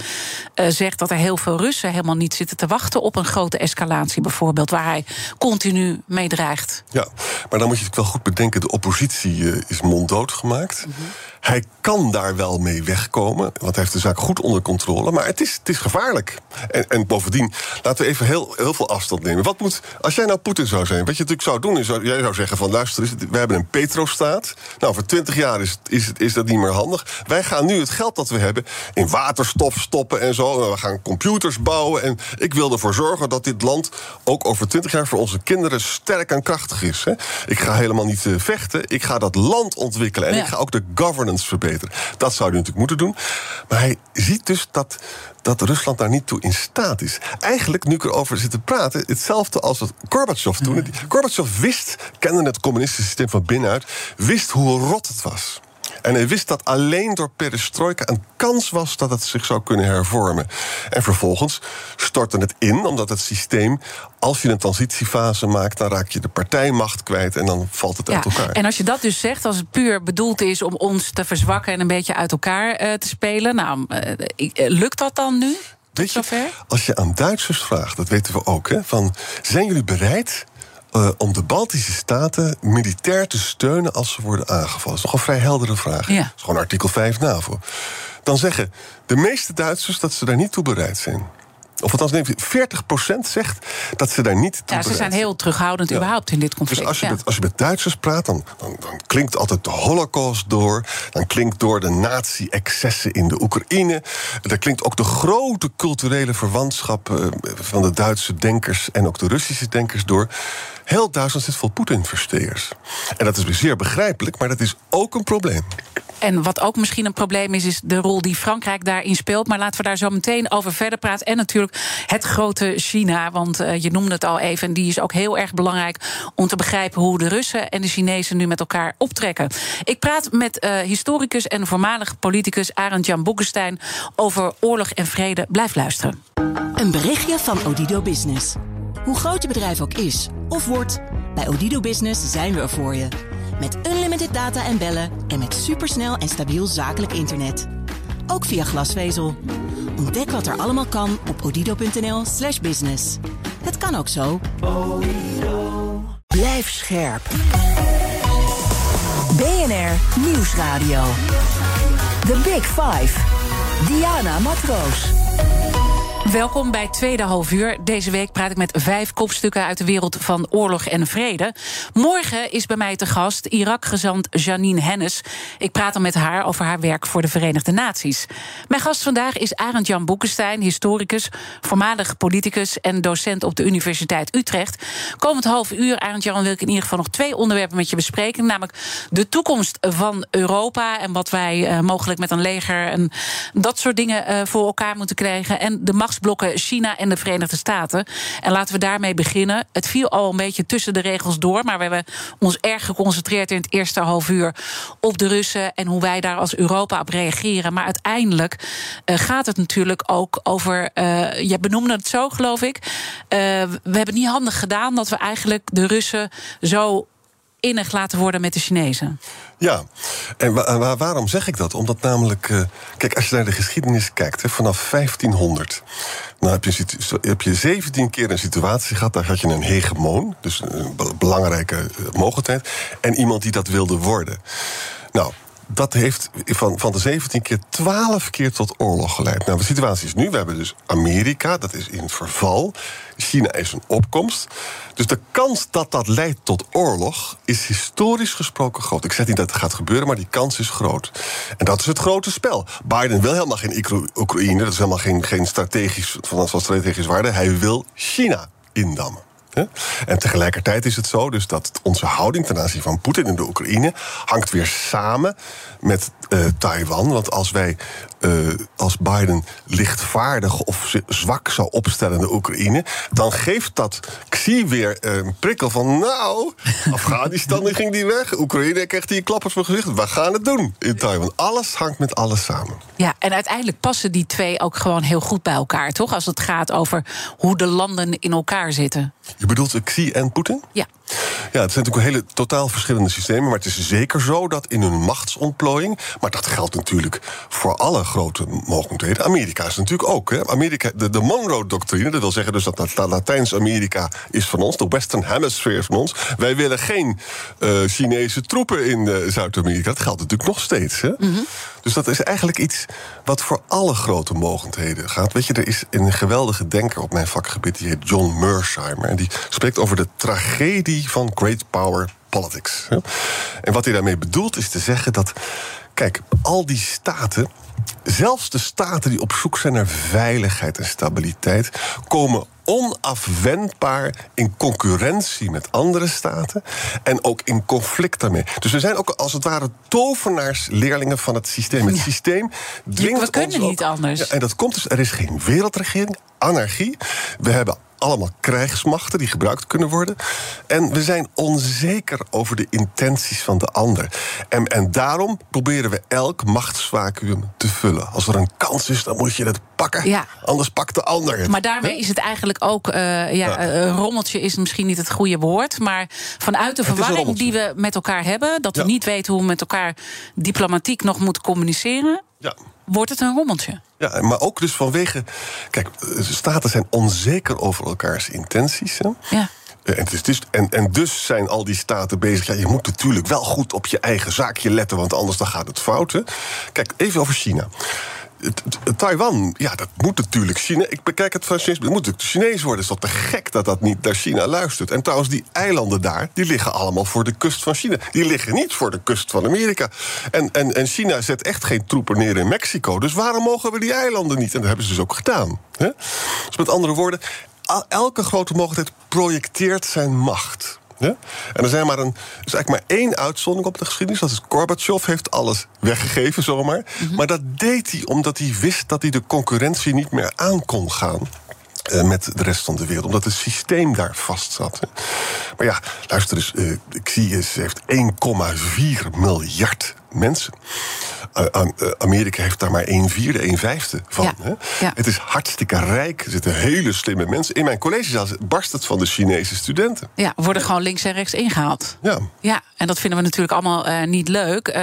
uh, zegt dat er heel veel Russen helemaal niet zitten te wachten op een grote escalatie, bijvoorbeeld, waar hij continu mee dreigt. Ja, maar dan moet je het wel goed bedenken: de oppositie uh, is monddood gemaakt. Mm -hmm. Hij kan daar wel mee wegkomen, want hij heeft de zaak goed onder controle. Maar het is, het is gevaarlijk. En, en bovendien, laten we even heel, heel veel afstand nemen. Wat moet, als jij nou Poetin zou zijn, wat je natuurlijk zou doen, is jij zou zeggen: van luister, we hebben een petrostaat. Nou, voor twintig jaar is, is, is dat niet meer handig. Wij gaan nu het geld dat we hebben in waterstof stoppen en zo. We gaan computers bouwen. En ik wil ervoor zorgen dat dit land ook over twintig jaar voor onze kinderen sterk en krachtig is. Hè. Ik ga helemaal niet uh, vechten. Ik ga dat land ontwikkelen. En ja. ik ga ook de governance verbeteren. Dat zou hij natuurlijk moeten doen. Maar hij ziet dus dat, dat Rusland daar niet toe in staat is. Eigenlijk, nu ik erover zit te praten, hetzelfde als wat Gorbachev toen. Mm. Gorbachev wist, kende het communistische systeem van binnenuit, wist hoe rot het was. En hij wist dat alleen door perestrojka een kans was dat het zich zou kunnen hervormen. En vervolgens stortte het in, omdat het systeem, als je een transitiefase maakt, dan raak je de partijmacht kwijt en dan valt het ja, uit elkaar. En als je dat dus zegt, als het puur bedoeld is om ons te verzwakken en een beetje uit elkaar uh, te spelen, nou, uh, lukt dat dan nu? Weet je, als je aan Duitsers vraagt, dat weten we ook, hè, van zijn jullie bereid uh, om de Baltische Staten militair te steunen als ze worden aangevallen. Dat is nog een vrij heldere vraag. Ja. Dat is gewoon artikel 5 NAVO. Dan zeggen de meeste Duitsers dat ze daar niet toe bereid zijn. Of althans, neem 40% zegt dat ze daar niet toe Ja, ze zijn heel terughoudend ja. überhaupt in dit conflict. Dus als je, ja. met, als je met Duitsers praat, dan, dan, dan, klinkt altijd de holocaust door. Dan klinkt door de nazi-excessen in de Oekraïne. Er klinkt ook de grote culturele verwantschap uh, van de Duitse denkers... en ook de Russische denkers door. Heel Duitsland zit vol Poetin-versteers. En dat is zeer begrijpelijk, maar dat is ook een probleem. En wat ook misschien een probleem is, is de rol die Frankrijk daarin speelt. Maar laten we daar zo meteen over verder praten. En natuurlijk het grote China, want uh, je noemde het al even. En die is ook heel erg belangrijk om te begrijpen hoe de Russen en de Chinezen nu met elkaar optrekken. Ik praat met uh, historicus en voormalig politicus Arend Jan Boekenstein over oorlog en vrede. Blijf luisteren. Een berichtje van Odido Business. Hoe groot je bedrijf ook is of wordt, bij Odido Business zijn we er voor je. Met unlimited data en bellen en met supersnel en stabiel zakelijk internet. Ook via glasvezel. Ontdek wat er allemaal kan op odido.nl/slash business. Het kan ook zo. Blijf scherp. BNR Nieuwsradio. The Big Five. Diana Matroos. Welkom bij Tweede Half Uur. Deze week praat ik met vijf kopstukken uit de wereld van oorlog en vrede. Morgen is bij mij te gast Irak-gezant Janine Hennis. Ik praat dan met haar over haar werk voor de Verenigde Naties. Mijn gast vandaag is Arend Jan Boekenstein, historicus, voormalig politicus en docent op de Universiteit Utrecht. Komend half uur, Arend Jan, wil ik in ieder geval nog twee onderwerpen met je bespreken. Namelijk de toekomst van Europa en wat wij uh, mogelijk met een leger en dat soort dingen uh, voor elkaar moeten krijgen. En de machtsblokken China en de Verenigde Staten. En laten we daarmee beginnen. Het viel al een beetje tussen de regels door, maar we hebben ons erg geconcentreerd in het eerste half uur op de Russen en hoe wij daar als Europa op reageren. Maar uiteindelijk uh, gaat het natuurlijk ook over. Uh, je benoemde het zo, geloof ik. Uh, we hebben niet handig gedaan dat we eigenlijk de Russen zo innig laten worden met de Chinezen. Ja, en wa waarom zeg ik dat? Omdat namelijk, uh, kijk, als je naar de geschiedenis kijkt, hè, vanaf 1500, dan heb je, heb je 17 keer een situatie gehad, daar had je een hegemoon, dus een belangrijke mogelijkheid, en iemand die dat wilde worden. Nou, dat heeft van, van de 17 keer 12 keer tot oorlog geleid. Nou, de situatie is nu, we hebben dus Amerika, dat is in verval. China is een opkomst. Dus de kans dat dat leidt tot oorlog is historisch gesproken groot. Ik zeg niet dat het gaat gebeuren, maar die kans is groot. En dat is het grote spel. Biden wil helemaal geen Oekraïne, dat is helemaal geen, geen strategisch, van, strategisch waarde. Hij wil China indammen. En tegelijkertijd is het zo dus dat onze houding ten aanzien van Poetin in de Oekraïne hangt weer samen met uh, Taiwan. Want als wij eh, als Biden lichtvaardig of zwak zou opstellen in de Oekraïne, dan geeft dat Xi weer een prikkel van. Nou, Afghanistan die ging die weg, Oekraïne krijgt die een klap op zijn gezicht. We gaan het doen in Taiwan. Alles hangt met alles samen. Ja, en uiteindelijk passen die twee ook gewoon heel goed bij elkaar, toch? Als het gaat over hoe de landen in elkaar zitten. Je bedoelt Xi en Poetin? Ja. Ja, het zijn natuurlijk hele totaal verschillende systemen. Maar het is zeker zo dat in hun machtsontplooiing. Maar dat geldt natuurlijk voor alle grote mogelijkheden. Amerika is natuurlijk ook. Hè. Amerika, de, de Monroe-doctrine, dat wil zeggen dus dat Latijns-Amerika is van ons. De Western Hemisphere is van ons. Wij willen geen uh, Chinese troepen in uh, Zuid-Amerika. Dat geldt natuurlijk nog steeds. Hè. Mm -hmm. Dus dat is eigenlijk iets wat voor alle grote mogendheden gaat. Weet je, er is een geweldige denker op mijn vakgebied, die heet John Mersheimer. Die spreekt over de tragedie van great power politics. En wat hij daarmee bedoelt is te zeggen dat. Kijk, al die staten zelfs de staten die op zoek zijn naar veiligheid en stabiliteit, komen onafwendbaar in concurrentie met andere staten en ook in conflict daarmee. Dus we zijn ook als het ware tovenaarsleerlingen van het systeem. Het systeem dwingt we kunnen ons niet ook- anders. Ja, en dat komt dus, er is geen wereldregering, anarchie. We hebben allemaal krijgsmachten die gebruikt kunnen worden. En we zijn onzeker over de intenties van de ander. En, en daarom proberen we elk machtsvacuum te vullen. Als er een kans is, dan moet je het pakken. Ja. Anders pakt de ander het. Maar daarmee is het eigenlijk ook, eh, ja, eh, een rommeltje is misschien niet het goede woord. Maar vanuit de verwarring die we met elkaar hebben, dat we niet weten hoe we met elkaar diplomatiek nog moeten communiceren, Ja. wordt het een rommeltje. Ja, maar ook dus vanwege. Kijk, staten zijn onzeker over elkaars intenties. Hè? Ja. Eh, En, het is dus, en, en dus zijn al die staten bezig. Ja, je moet natuurlijk wel goed op je eigen zaakje letten, want anders dan gaat het fout. Hè? Kijk, even over China. Taiwan, ja, dat moet natuurlijk China. Ik bekijk het Chinees. Het moet natuurlijk Chinees worden. Is toch te gek dat dat niet naar China luistert. En trouwens, die eilanden daar, die liggen allemaal voor de kust van China. Die liggen niet voor de kust van Amerika. En, en, en China zet echt geen troepen neer in Mexico. Dus waarom mogen we die eilanden niet? En dat hebben ze dus ook gedaan. Hè? Dus met andere woorden, elke grote mogelijkheid projecteert zijn macht. Ja? En er zijn maar een, is eigenlijk maar één uitzondering op de geschiedenis. Dat is Gorbachev heeft alles weggegeven zomaar. Maar dat deed hij omdat hij wist dat hij de concurrentie niet meer aan kon gaan. eh, met de rest van de wereld, omdat het systeem daar vast zat. Maar ja, luister eens, eh, ik zie eens, heeft 1,4 miljard mensen. Eh, eh, Amerika heeft daar maar 1 vierde, 1 vijfde van. Ja, Hè? ja. Het is hartstikke rijk, er zitten hele slimme mensen. In mijn collegezaal barst het van de Chinese studenten. Ja, worden gewoon links en rechts ingehaald. Ja. Ja, en dat vinden we natuurlijk allemaal eh, niet leuk.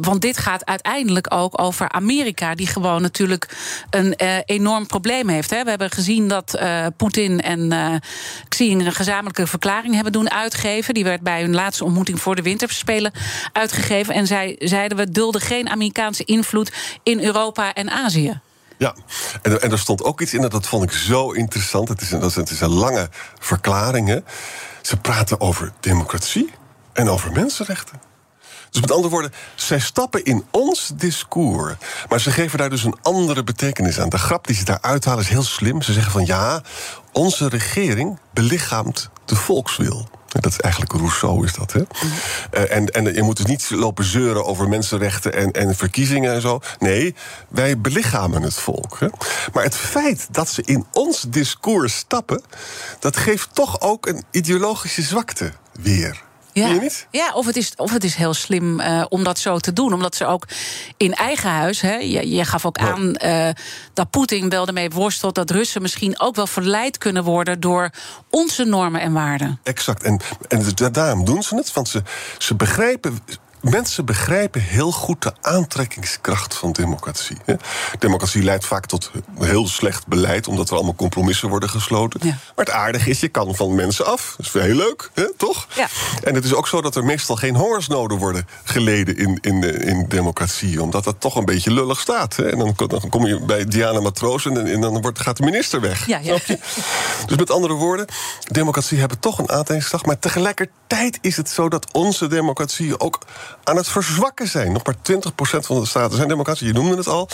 want dit gaat uiteindelijk ook over Amerika, die gewoon natuurlijk een enorm probleem heeft. Hè. We hebben gezien dat Poetin en Xi een gezamenlijke verklaring hebben doen uitgeven. Die werd bij hun laatste ontmoeting voor de Winterspelen uitgegeven. En zij zeiden we dulden geen Amerikaanse invloed in Europa en Azië. Ja, en, er- stond ook iets in, en dat vond ik zo interessant. Het is een, dat is, een lange verklaring. Hè. Ze praten over democratie en over mensenrechten. Dus met andere woorden, zij stappen in ons discours. Maar ze geven daar dus een andere betekenis aan. De grap die ze daar uithalen is heel slim. Ze zeggen van ja, onze regering belichaamt de volkswil. Dat is eigenlijk Rousseau, is dat, hè? Eh, en, en je moet dus niet lopen zeuren over mensenrechten en, en verkiezingen en zo. Nee, wij belichamen het volk. Hè? Maar het feit dat ze in ons discours stappen... dat geeft toch ook een ideologische zwakte weer. Je niet? Ja, of het is, of het is heel slim eh, om dat zo te doen. Omdat ze ook in eigen huis. Hè, je, je gaf ook Ja. aan eh, dat Poetin wel ermee worstelt. dat Russen misschien ook wel verleid kunnen worden. door onze normen en waarden. Exact. En, en da- daarom doen ze het, want ze, ze begrijpen. Mensen begrijpen heel goed de aantrekkingskracht van democratie. Democratie leidt vaak tot heel slecht beleid, omdat er allemaal compromissen worden gesloten. Ja. Maar het aardige is, je kan van mensen af. Dat is heel leuk, hè, toch? Ja. En het is ook zo dat er meestal geen hongersnoden worden geleden in, in, in democratie, omdat dat toch een beetje lullig staat. Hè. En dan, dan kom je bij Diana Matroos en, en dan wordt, gaat de minister weg. Ja, ja. Snap je? Dus met andere woorden, democratie hebben toch een aantrekkingskracht. Maar tegelijkertijd is het zo dat onze democratieën ook aan het verzwakken zijn. Nog maar 20% van de staten zijn democratie, je noemde het al.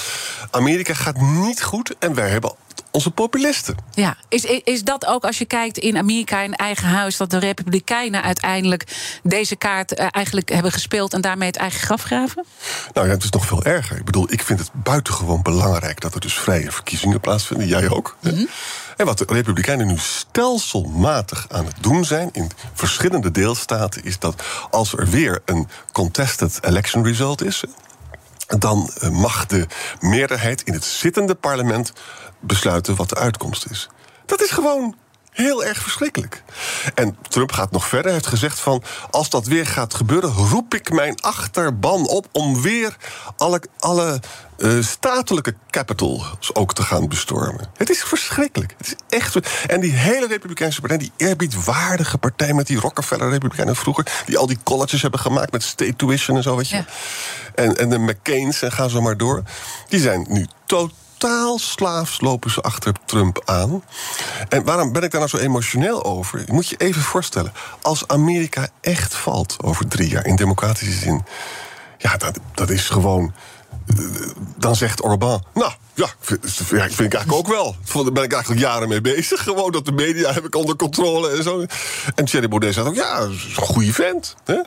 Amerika gaat niet goed en wij hebben onze populisten. Ja, is, is dat ook als je kijkt in Amerika in eigen huis... dat de Republikeinen uiteindelijk deze kaart eh, eigenlijk hebben gespeeld... en daarmee het eigen graf graven? Nou ja, het is nog veel erger. Ik bedoel, ik vind het buitengewoon belangrijk... dat er dus vrije verkiezingen plaatsvinden. Jij ook. Mm En wat de Republikeinen nu stelselmatig aan het doen zijn... in verschillende deelstaten... is dat als er weer een contested election result is dan eh, mag de meerderheid in het zittende parlement besluiten wat de uitkomst is. Dat is gewoon heel erg verschrikkelijk. En Trump gaat nog verder. Hij heeft gezegd van... als dat weer gaat gebeuren, roep ik mijn achterban op... om weer alle, alle uh, statelijke capitals ook te gaan bestormen. Het is verschrikkelijk. Het is echt... En die hele Republikeinse partij, die eerbiedwaardige partij... met die Rockefeller-Republikeinen vroeger... die al die colleges hebben gemaakt met state tuition en zo, weet je. Ja. En, en de McCain's en gaan zo maar door. Die zijn nu totaal totaal slaafs lopen ze achter Trump aan. En waarom ben ik daar nou zo emotioneel over? Je moet je even voorstellen. Als Amerika echt valt over drie jaar in democratische zin. Ja, dat, dat is gewoon. Dan zegt Orbán. Nou, ja, vind, vind ik eigenlijk ook wel. Daar ben ik eigenlijk jaren mee bezig. Gewoon dat de media heb ik onder controle en zo. En Thierry Baudet zegt ook, ja, een goede vent. Hè?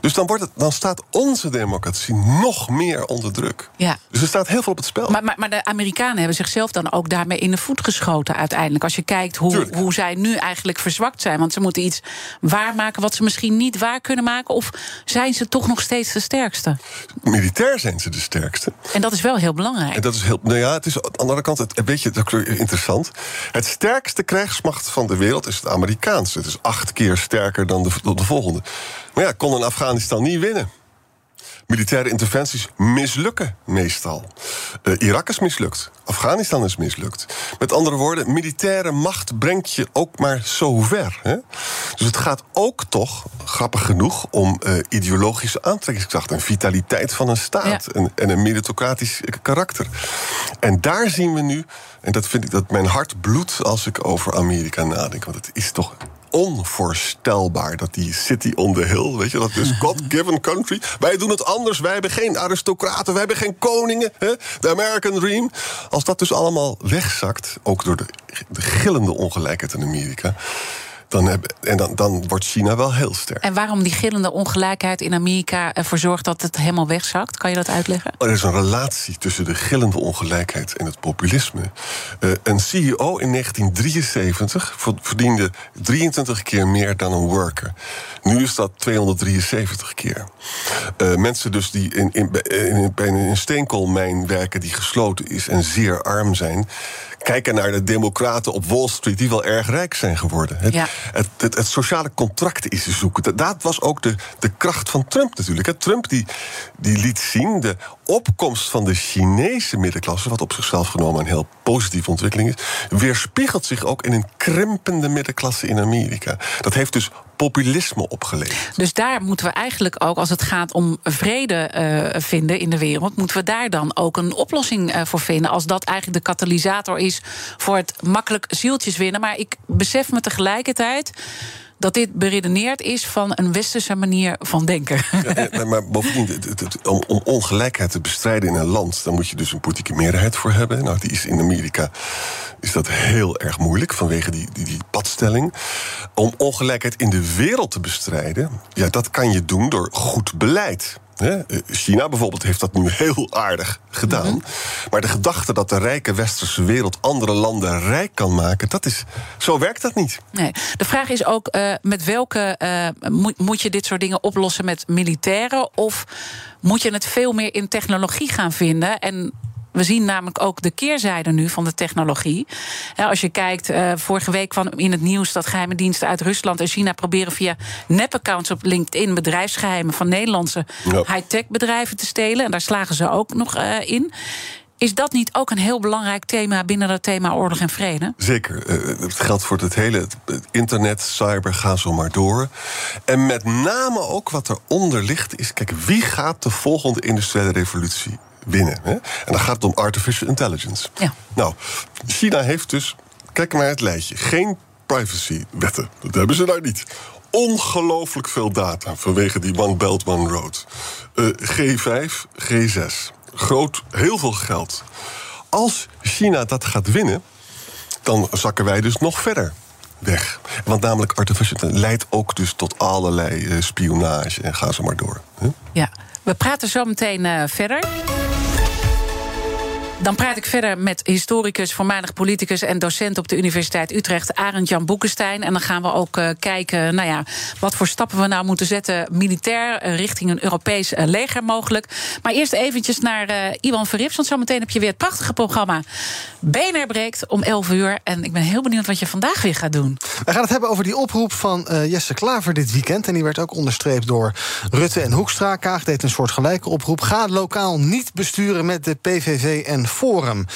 Dus dan, wordt het, dan staat onze democratie nog meer onder druk. Ja. Dus er staat heel veel op het spel. Maar, maar, maar de Amerikanen hebben zichzelf dan ook daarmee in de voet geschoten uiteindelijk. Als je kijkt hoe, hoe zij nu eigenlijk verzwakt zijn. Want ze moeten iets waarmaken wat ze misschien niet waar kunnen maken. Of zijn ze toch nog steeds de sterkste? Militair zijn ze de sterkste. En dat is wel heel belangrijk. En dat is heel... Nou ja, het is aan de andere kant, het, weet je, dat is interessant. Het sterkste krijgsmacht van de wereld is het Amerikaanse. Het is acht keer sterker dan de, de volgende. Maar ja, kon een Afghanistan niet winnen. Militaire interventies mislukken meestal. Uh, Irak is mislukt. Afghanistan is mislukt. Met andere woorden, militaire macht brengt je ook maar zo ver. Hè? Dus het gaat ook toch, grappig genoeg, om uh, ideologische aantrekkingskracht en vitaliteit van een staat. En, en, een meritocratisch karakter. En daar zien we nu, en dat vind ik dat mijn hart bloedt als ik over Amerika nadenk. Want het is toch onvoorstelbaar dat die city on the hill, weet je, dat is God-given country. Wij doen het anders. Wij hebben geen aristocraten, wij hebben geen koningen. De American Dream. Als dat dus allemaal wegzakt, ook door de, de gillende ongelijkheid in Amerika dan heb, en dan, dan wordt China wel heel sterk. En waarom die gillende ongelijkheid in Amerika ervoor zorgt dat het helemaal wegzakt? Kan je dat uitleggen? Er is een relatie tussen de gillende ongelijkheid en het populisme. Uh, een CEO in 1973 verdiende 23 keer meer dan een worker. Nu is dat 273 keer. Uh, mensen dus die in, in, in, in een steenkoolmijn werken die gesloten is en zeer arm zijn kijken naar de democraten op Wall Street... die wel erg rijk zijn geworden. Het, ja. het, het, het, sociale contract is te zoeken. Dat was ook de, de kracht van Trump natuurlijk. Trump die, die liet zien de opkomst van de Chinese middenklasse... wat op zichzelf genomen een heel positieve ontwikkeling is... weerspiegelt zich ook in een krimpende middenklasse in Amerika. Dat heeft dus populisme opgeleverd. Dus daar moeten we eigenlijk ook, als het gaat om vrede uh, vinden in de wereld, moeten we daar dan ook een oplossing uh, voor vinden. Als dat eigenlijk de katalysator is voor het makkelijk zieltjes winnen. Maar ik besef me tegelijkertijd dat dit beredeneerd is van een westerse manier van denken. Ja, maar bovendien, om, om, ongelijkheid te bestrijden in een land, dan moet je dus een politieke meerderheid voor hebben. Nou, die is in Amerika is dat heel erg moeilijk vanwege die, die, die padstelling. Om ongelijkheid in de wereld te bestrijden, ja, dat kan je doen door goed beleid. China bijvoorbeeld heeft dat nu heel aardig gedaan. Mhm. Maar de gedachte dat de rijke westerse wereld andere landen rijk kan maken, dat is, zo werkt dat niet. Nee. De vraag is ook: uh, met welke uh, moet, moet je dit soort dingen oplossen met militairen? Of moet je het veel meer in technologie gaan vinden? En we zien namelijk ook de keerzijde nu van de technologie. als je kijkt, uh, vorige week kwam in het nieuws dat geheime diensten uit Rusland en China proberen via nep-accounts op LinkedIn bedrijfsgeheimen van Nederlandse high-tech bedrijven te stelen. En daar slagen ze ook nog uh, in. Is dat niet ook een heel belangrijk thema binnen dat thema oorlog en vrede? Zeker. Uh, het geldt voor het hele internet, cyber, ga zo maar door. En met name ook wat eronder ligt is... kijk, wie gaat de volgende industriële revolutie winnen. Hè? En dan gaat het om artificial intelligence. Ja. Nou, China heeft dus, kijk naar het lijstje, geen privacywetten. Dat hebben ze daar niet. Ongelooflijk veel data vanwege die One Belt, One Road. Uh, G5, G6. Groot, heel veel geld. Als China dat gaat winnen, dan zakken wij dus nog verder weg. Want namelijk artificial leidt ook dus tot allerlei eh, spionage en ga zo maar door. Ja, we praten zo meteen uh, verder. Dan praat ik verder met historicus, voormalig politicus en docent op de Universiteit Utrecht, Arend Jan Boekenstein. En dan gaan we ook uh, kijken, nou ja, wat voor stappen we nou moeten zetten militair uh, richting een Europees uh, leger mogelijk. Maar eerst eventjes naar Iwan Verrips, want zometeen heb je weer het prachtige programma BNR breekt om 11 uur. En ik ben heel benieuwd wat je vandaag weer gaat doen. We gaan het hebben over die oproep van Jesse Klaver dit weekend. En die werd ook onderstreept door Rutte en Hoekstra. Kaag deed een soort gelijke oproep. Ga lokaal niet besturen met de PVV en Forum.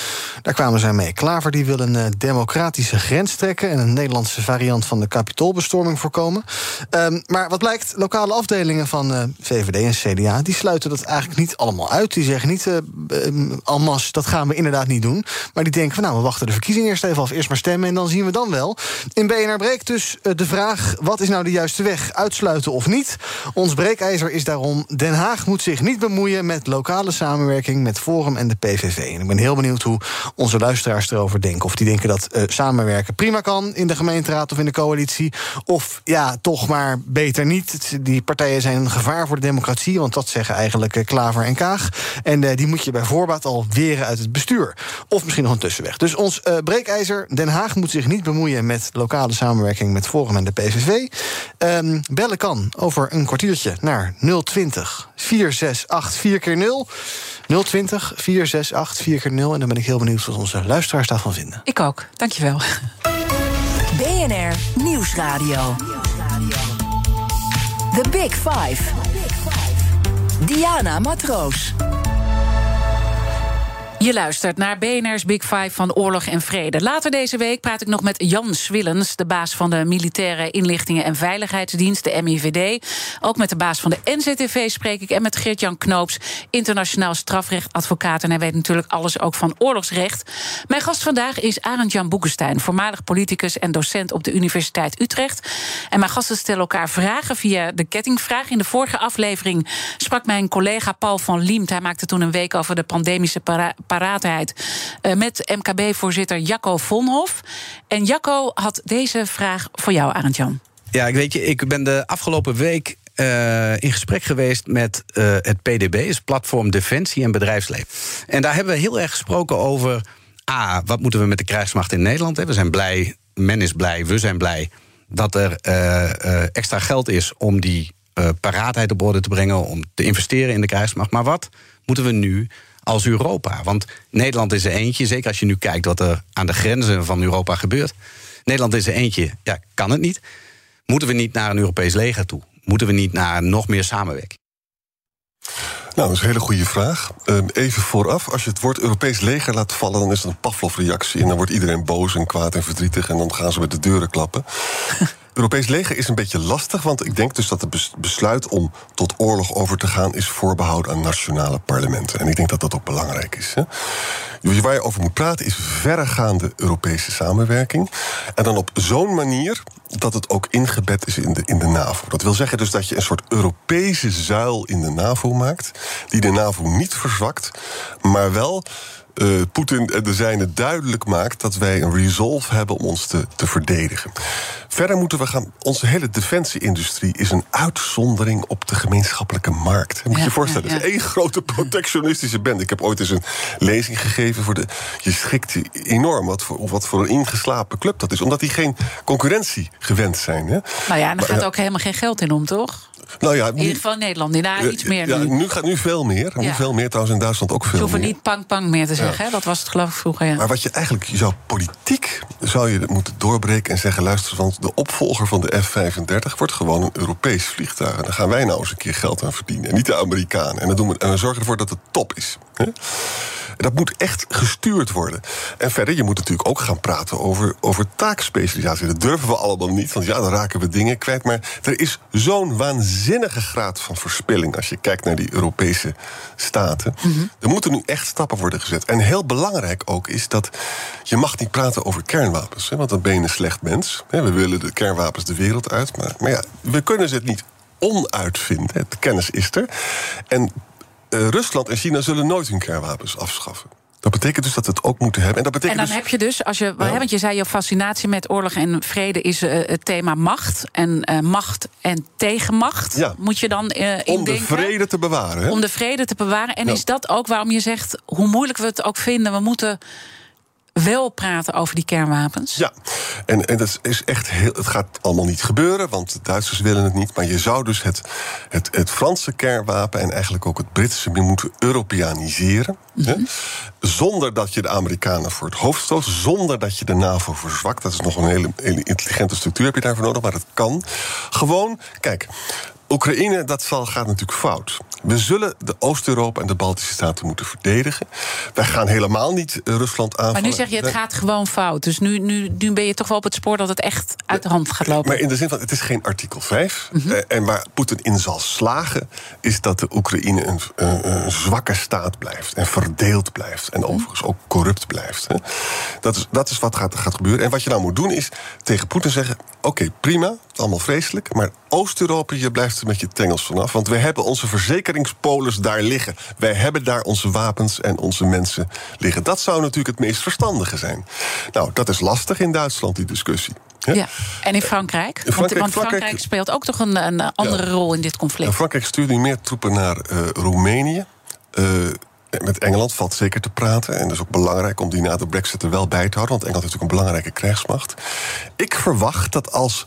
Daar kwamen zij mee. Klaver die wil een uh, democratische grens trekken... en een Nederlandse variant van de kapitoolbestorming voorkomen. Um, maar wat blijkt, lokale afdelingen van uh, VVD en CDA... die sluiten dat eigenlijk niet allemaal uit. Die zeggen niet, uh, dat gaan we inderdaad niet doen. Maar die denken van, nou, we wachten de verkiezingen eerst even af. Eerst maar stemmen en dan zien we dan wel. In BNR breekt dus de vraag, wat is nou de juiste weg? Uitsluiten of niet? Ons breekijzer is daarom... Den Haag moet zich niet bemoeien met lokale samenwerking... met Forum en de PVV. Ik ben heel benieuwd hoe onze luisteraars erover denken. Of die denken dat uh, samenwerken prima kan in de gemeenteraad of in de coalitie. Of ja, toch maar beter niet. Die partijen zijn een gevaar voor de democratie. Want dat zeggen eigenlijk uh, Klaver en Kaag. En uh, die moet je bij voorbaat al weren uit het bestuur. Of misschien nog een tussenweg. Dus ons breekijzer, Den Haag moet zich niet bemoeien met lokale samenwerking met Forum en de PVV. Um, bellen kan over een kwartiertje naar 020 468 4 keer 0 020 468 4 keer 0 En dan ben ik heel benieuwd wat onze luisteraars daarvan vinden. Ik ook, dankjewel. BNR Nieuwsradio. The Big Five. Diana Matroos. Je luistert naar BNR's Big Five van Oorlog en Vrede. Later deze week praat ik nog met Jan Swillens, de baas van de Militaire Inlichtingen en Veiligheidsdienst, de MIVD. Ook met de baas van de NZTV spreek ik en met Geert-Jan Knoops, internationaal strafrechtadvocaat. En hij weet natuurlijk alles ook van oorlogsrecht. Mijn gast vandaag is Arend Jan Boekenstein, voormalig politicus en docent op de Universiteit Utrecht. En mijn gasten stellen elkaar vragen via de kettingvraag. In de vorige aflevering sprak mijn collega Paul van Liemt. Hij maakte toen een week over de pandemische para paraatheid uh, met MKB-voorzitter Jacco Vonhof. En Jacco had deze vraag voor jou, Arend-Jan. Ja, ik weet je, ik ben de afgelopen week uh, in gesprek geweest met uh, het PDB, is Platform Defensie en Bedrijfsleven. En daar hebben we heel erg gesproken over. A, wat moeten we met de krijgsmacht in Nederland? Hè? We zijn blij, men is blij, we zijn blij dat er extra geld is om die paraatheid op orde te brengen, om te investeren in de krijgsmacht. Maar wat moeten we nu als Europa. Want Nederland is er eentje, zeker als je nu kijkt wat er aan de grenzen van Europa gebeurt. Nederland is er eentje, ja, kan het niet. Moeten we niet naar een Europees leger toe? Moeten we niet naar nog meer samenwerking? Nou, dat is een hele goede vraag. Ehm, even vooraf, als je het woord Europees leger laat vallen, dan is het een Pavlov-reactie. En dan wordt iedereen boos en kwaad en verdrietig. En dan gaan ze met de deuren klappen. Europees leger is een beetje lastig, want ik denk dus dat het besluit om tot oorlog over te gaan is voorbehouden aan nationale parlementen. En ik denk dat dat ook belangrijk is. Hè? Waar je over moet praten is verregaande Europese samenwerking. En dan op zo'n manier dat het ook ingebed is in de, in de NAVO. Dat wil zeggen dus dat je een soort Europese zuil in de NAVO maakt, die de NAVO niet verzwakt, maar wel uh, Poetin en de zijne duidelijk maakt dat wij een resolve hebben om ons te, te verdedigen. Verder moeten we gaan. Onze hele defensieindustrie is een uitzondering op de gemeenschappelijke markt. Moet je je voorstellen, het is één grote protectionistische band. Ik heb ooit eens een lezing gegeven voor de. Je schikt enorm wat voor, wat voor een ingeslapen club dat is, omdat die geen concurrentie gewend zijn. Hè? Nou ja, en er gaat ook helemaal geen geld in om, toch? Nou ja, in ieder geval in Nederland. Ja, iets meer ja, nu. nu gaat nu veel meer. Nu veel meer trouwens in Duitsland ook veel meer. Ze hoeven niet pang-pang meer te zeggen. Hè? Dat was het geloof ik vroeger. Ja. Maar wat je eigenlijk, je zou politiek zou je moeten doorbreken en zeggen: luister, want de opvolger van de F-35 wordt gewoon een Europees vliegtuig. En daar gaan wij nou eens een keer geld aan verdienen. En niet de Amerikanen. En, dan doen we, en we zorgen ervoor dat het top is. Dat moet echt gestuurd worden. En verder, je moet natuurlijk ook gaan praten over, over taakspecialisatie. Dat durven we allemaal niet, want ja, dan raken we dingen kwijt. Maar er is zo'n waanzinnige graad van verspilling als je kijkt naar die Europese staten. Mm Er moeten nu echt stappen worden gezet. En heel belangrijk ook is dat je mag niet praten over kernwapens. Hè, want dan ben je een slecht mens. We willen de kernwapens de wereld uit. Maar, maar ja, we kunnen ze het niet onuitvinden. De kennis is er. En uh, Rusland en China zullen nooit hun kernwapens afschaffen. Dat betekent dus dat we het ook moeten hebben. En, dat En betekent dan dus, heb je dus, als je, want je zei je fascinatie met oorlog en vrede is eh, het thema macht. En eh, macht en tegenmacht Ja. moet je dan eh om de vrede te bewaren. Hè? Om de vrede te bewaren. En Ja. is dat ook waarom je zegt, hoe moeilijk we het ook vinden, we moeten wel praten over die kernwapens? Ja, en, en dat is echt heel, het gaat allemaal niet gebeuren, want de Duitsers willen het niet. Maar je zou dus het, het, het Franse kernwapen en eigenlijk ook het Britse moeten Europeaniseren. hè? Zonder dat je de Amerikanen voor het hoofd stoot, zonder dat je de NAVO verzwakt. Dat is nog een hele, hele intelligente structuur heb je daarvoor nodig, maar dat kan. Gewoon, kijk. Oekraïne, dat zal, gaat natuurlijk fout. We zullen de Oost-Europa en de Baltische Staten moeten verdedigen. Wij gaan helemaal niet eh, Rusland aanvallen. Maar nu zeg je, het gaat gewoon fout. Dus nu, nu, nu ben je toch wel op het spoor dat het echt uit de hand gaat lopen. Maar in de zin van, het is geen artikel 5. Mhm. Eh, en waar Poetin in zal slagen, is dat de Oekraïne een, een, een zwakke staat blijft. En verdeeld blijft. En Mhm. overigens ook corrupt blijft. Dat, is, dat is wat gaat, gaat gebeuren. En wat je nou moet doen, is tegen Poetin zeggen: Oké, prima, allemaal vreselijk. Maar Oost-Europa, je blijft er met je tengels vanaf. Want we hebben onze verzekeringspolis daar liggen. Wij hebben daar onze wapens en onze mensen liggen. Dat zou natuurlijk het meest verstandige zijn. Nou, dat is lastig in Duitsland, die discussie. Ja. En in Frankrijk? In Frankrijk- want, want Frankrijk- Frankrijk speelt ook toch een, een andere rol in dit conflict. Frankrijk stuurt nu meer troepen naar eh, Roemenië. Eh, met Engeland valt zeker te praten. En dat is ook belangrijk om die na de brexit er wel bij te houden. Want Engeland heeft natuurlijk een belangrijke krijgsmacht. Ik verwacht dat als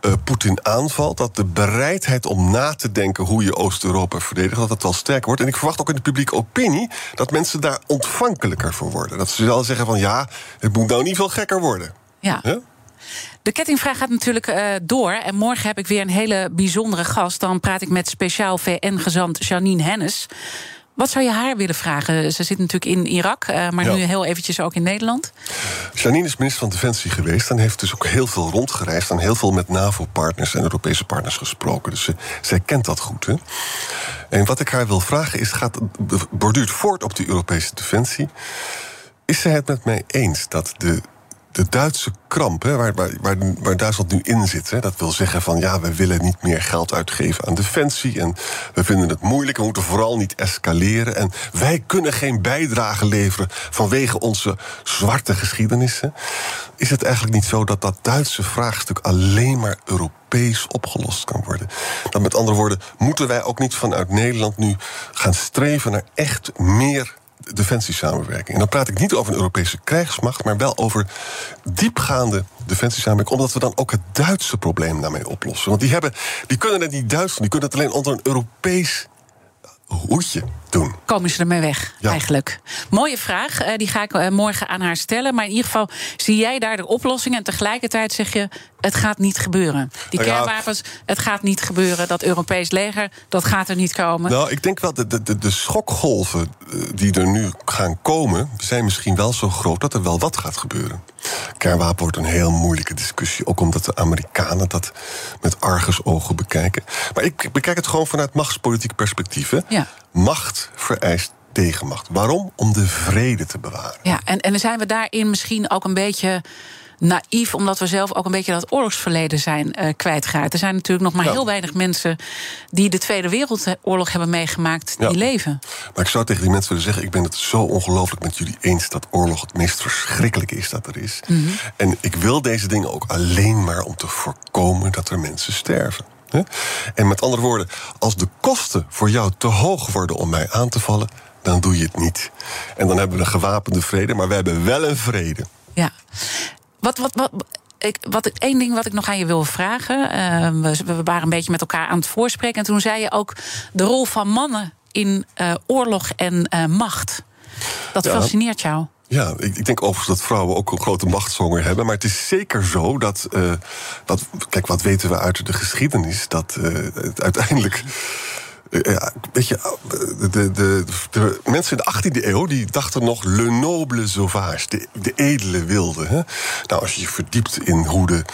eh, Poetin aanvalt... dat de bereidheid om na te denken hoe je Oost-Europa verdedigt... dat dat wel sterker wordt. En ik verwacht ook in de publieke opinie... dat mensen daar ontvankelijker voor worden. Dat ze wel zeggen van ja, het moet nou niet veel gekker worden. Ja. De kettingvraag gaat natuurlijk eh, door. En morgen heb ik weer een hele bijzondere gast. Dan praat ik met speciaal VN-gezant Janine Hennis. Wat zou je haar willen vragen? Ze zit natuurlijk in Irak, eh, maar Ja. nu heel eventjes ook in Nederland. Janine is minister van Defensie geweest en heeft dus ook heel veel rondgereisd en heel veel met NAVO-partners en Europese partners gesproken. Dus ze, zij kent dat goed. Hè? En wat ik haar wil vragen is: gaat, borduurt voort op die Europese defensie. Is zij het met mij eens dat de, de Duitse kramp, hè, waar, waar, waar, Duitsland nu in zit, hè, dat wil zeggen van ja, we willen niet meer geld uitgeven aan defensie en we vinden het moeilijk, we moeten vooral niet escaleren en wij kunnen geen bijdrage leveren vanwege onze zwarte geschiedenissen. Is het eigenlijk niet zo dat dat Duitse vraagstuk alleen maar Europees opgelost kan worden? Dat met andere woorden, moeten wij ook niet vanuit Nederland nu gaan streven naar echt meer defensiesamenwerking. En dan praat ik niet over een Europese krijgsmacht, maar wel over diepgaande defensiesamenwerking, omdat we dan ook het Duitse probleem daarmee oplossen. Want die, hebben, die kunnen het niet Duits doen, die kunnen het alleen onder een Europees hoedje doen. Komen ze ermee weg, Ja. eigenlijk? Mooie vraag, eh, die ga ik eh, morgen aan haar stellen. Maar in ieder geval, zie jij daar de oplossing... en tegelijkertijd zeg je, het gaat niet gebeuren. Die kernwapens, het gaat niet gebeuren. Dat Europees leger, dat gaat er niet komen. Nou, ik denk wel, de, de, de, de schokgolven eh, die er nu gaan komen... zijn misschien wel zo groot dat er wel wat gaat gebeuren. Kernwapen wordt een heel moeilijke discussie. Ook omdat de Amerikanen dat met argusogen bekijken. Maar ik bekijk het gewoon vanuit machtspolitiek perspectief. Hè. Ja. Macht vereist tegenmacht. Waarom? Om de vrede te bewaren. Ja, en, en zijn we daarin misschien ook een beetje naïef... omdat we zelf ook een beetje dat oorlogsverleden zijn eh, kwijtgeraakt. Er zijn natuurlijk nog maar Ja. heel weinig mensen... die de Tweede Wereldoorlog hebben meegemaakt, Ja. die leven. Maar ik zou tegen die mensen willen zeggen: ik ben het zo ongelooflijk met jullie eens dat oorlog het meest verschrikkelijke is dat er is. Mhm. En ik wil deze dingen ook alleen maar om te voorkomen dat er mensen sterven. hè? En met andere woorden, als de kosten voor jou te hoog worden om mij aan te vallen, dan doe je het niet. En dan hebben we een gewapende vrede, maar we hebben wel een vrede. Ja. Wat, wat, wat, ik, wat één ding wat ik nog aan je wil vragen. eh, we, we waren een beetje met elkaar aan het voorspreken. En toen zei je ook de rol van mannen in eh, oorlog en eh, macht. Dat Ja. fascineert jou. Ja, ik, ik denk overigens dat vrouwen ook een grote machtshonger hebben. Maar het is zeker zo dat. eh, dat kijk, wat weten we uit de geschiedenis? Dat eh, het uiteindelijk. Eh, ja, weet je, de, de, de, mensen in de 18e eeuw die dachten nog le noble sauvage, de, de edele wilde. Hè? Nou, als je je verdiept in hoe, de,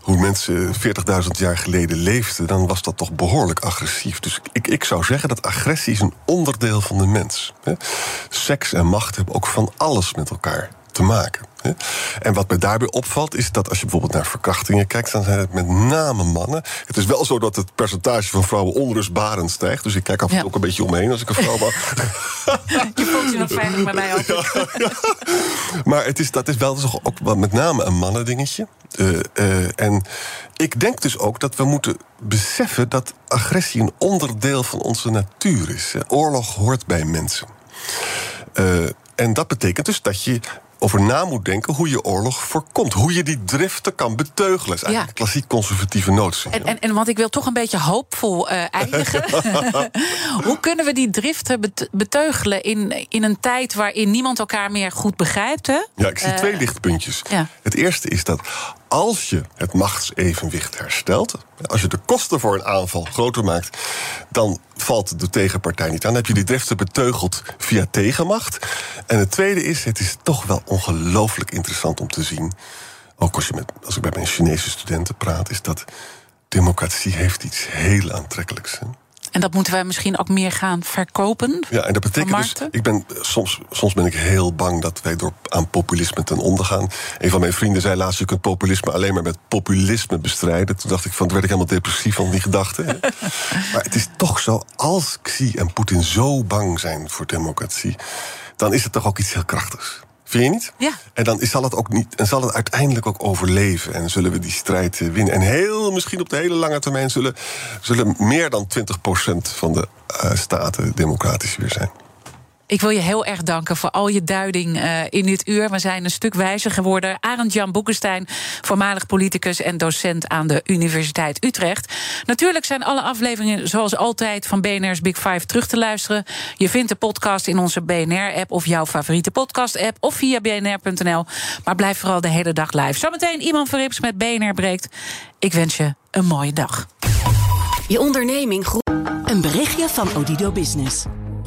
hoe mensen 40.000 jaar geleden leefden, dan was dat toch behoorlijk agressief. Dus ik, ik zou zeggen dat agressie is een onderdeel van de mens. Hè? Seks en macht hebben ook van alles met elkaar te maken. En wat me daarbij opvalt, is dat als je bijvoorbeeld naar verkrachtingen kijkt, dan zijn het met name mannen. Het is wel zo dat het percentage van vrouwen onrustbarend stijgt. Dus ik kijk af en toe Ja. ook een beetje omheen als ik een vrouw mag. Je voelt je nog veilig bij mij. Maar het is, dat is wel toch ook met name een mannendingetje. Eh, en ik denk dus ook dat we moeten beseffen dat agressie een onderdeel van onze natuur is. Oorlog hoort bij mensen. Eh, en dat betekent dus dat je over na moet denken hoe je oorlog voorkomt. Hoe je die driften kan beteugelen. Dat is eigenlijk een klassiek conservatieve notie. En, en, en want ik wil toch een beetje hoopvol eh, eindigen. Hoe kunnen we die driften bet- beteugelen in, in een tijd waarin niemand elkaar meer goed begrijpt? Hè? Ja, ik zie Eh, twee lichtpuntjes. ja. Het eerste is dat als je het machtsevenwicht herstelt, als je de kosten voor een aanval groter maakt, dan valt de tegenpartij niet aan. Dan heb je die driften beteugeld via tegenmacht. En het tweede is, het is toch wel ongelooflijk interessant om te zien, ook als, je met, als ik met mijn Chinese studenten praat, is dat democratie heeft iets heel aantrekkelijks. En dat moeten wij misschien ook meer gaan verkopen. Ja, en dat betekent dus, ik ben, soms, soms ben ik heel bang dat wij door aan populisme ten onder gaan. Een van mijn vrienden zei laatst, je kunt populisme alleen maar met populisme bestrijden. Toen dacht ik van, toen werd ik helemaal depressief van die gedachte. maar het is toch zo, als Xi en Poetin zo bang zijn voor democratie, dan is het toch ook iets heel krachtigs. Vind je niet? Ja. En dan zal het, ook niet, en zal het uiteindelijk ook overleven. En zullen we die strijd eh, winnen. En heel misschien op de hele lange termijn zullen, zullen meer dan 20% van de eh, staten democratisch weer zijn. Ik wil je heel erg danken voor al je duiding eh, in dit uur. We zijn een stuk wijzer geworden. Arend Jan Boekenstein, voormalig politicus en docent aan de Universiteit Utrecht. Natuurlijk zijn alle afleveringen zoals altijd van BNR's Big Five terug te luisteren. Je vindt de podcast in onze BNR-app of jouw favoriete podcast-app of via bnr.nl. Maar blijf vooral de hele dag live. Zometeen iemand Verrips met BNR breekt. Ik wens je een mooie dag. Je onderneming groeit. Een berichtje van Odido Business.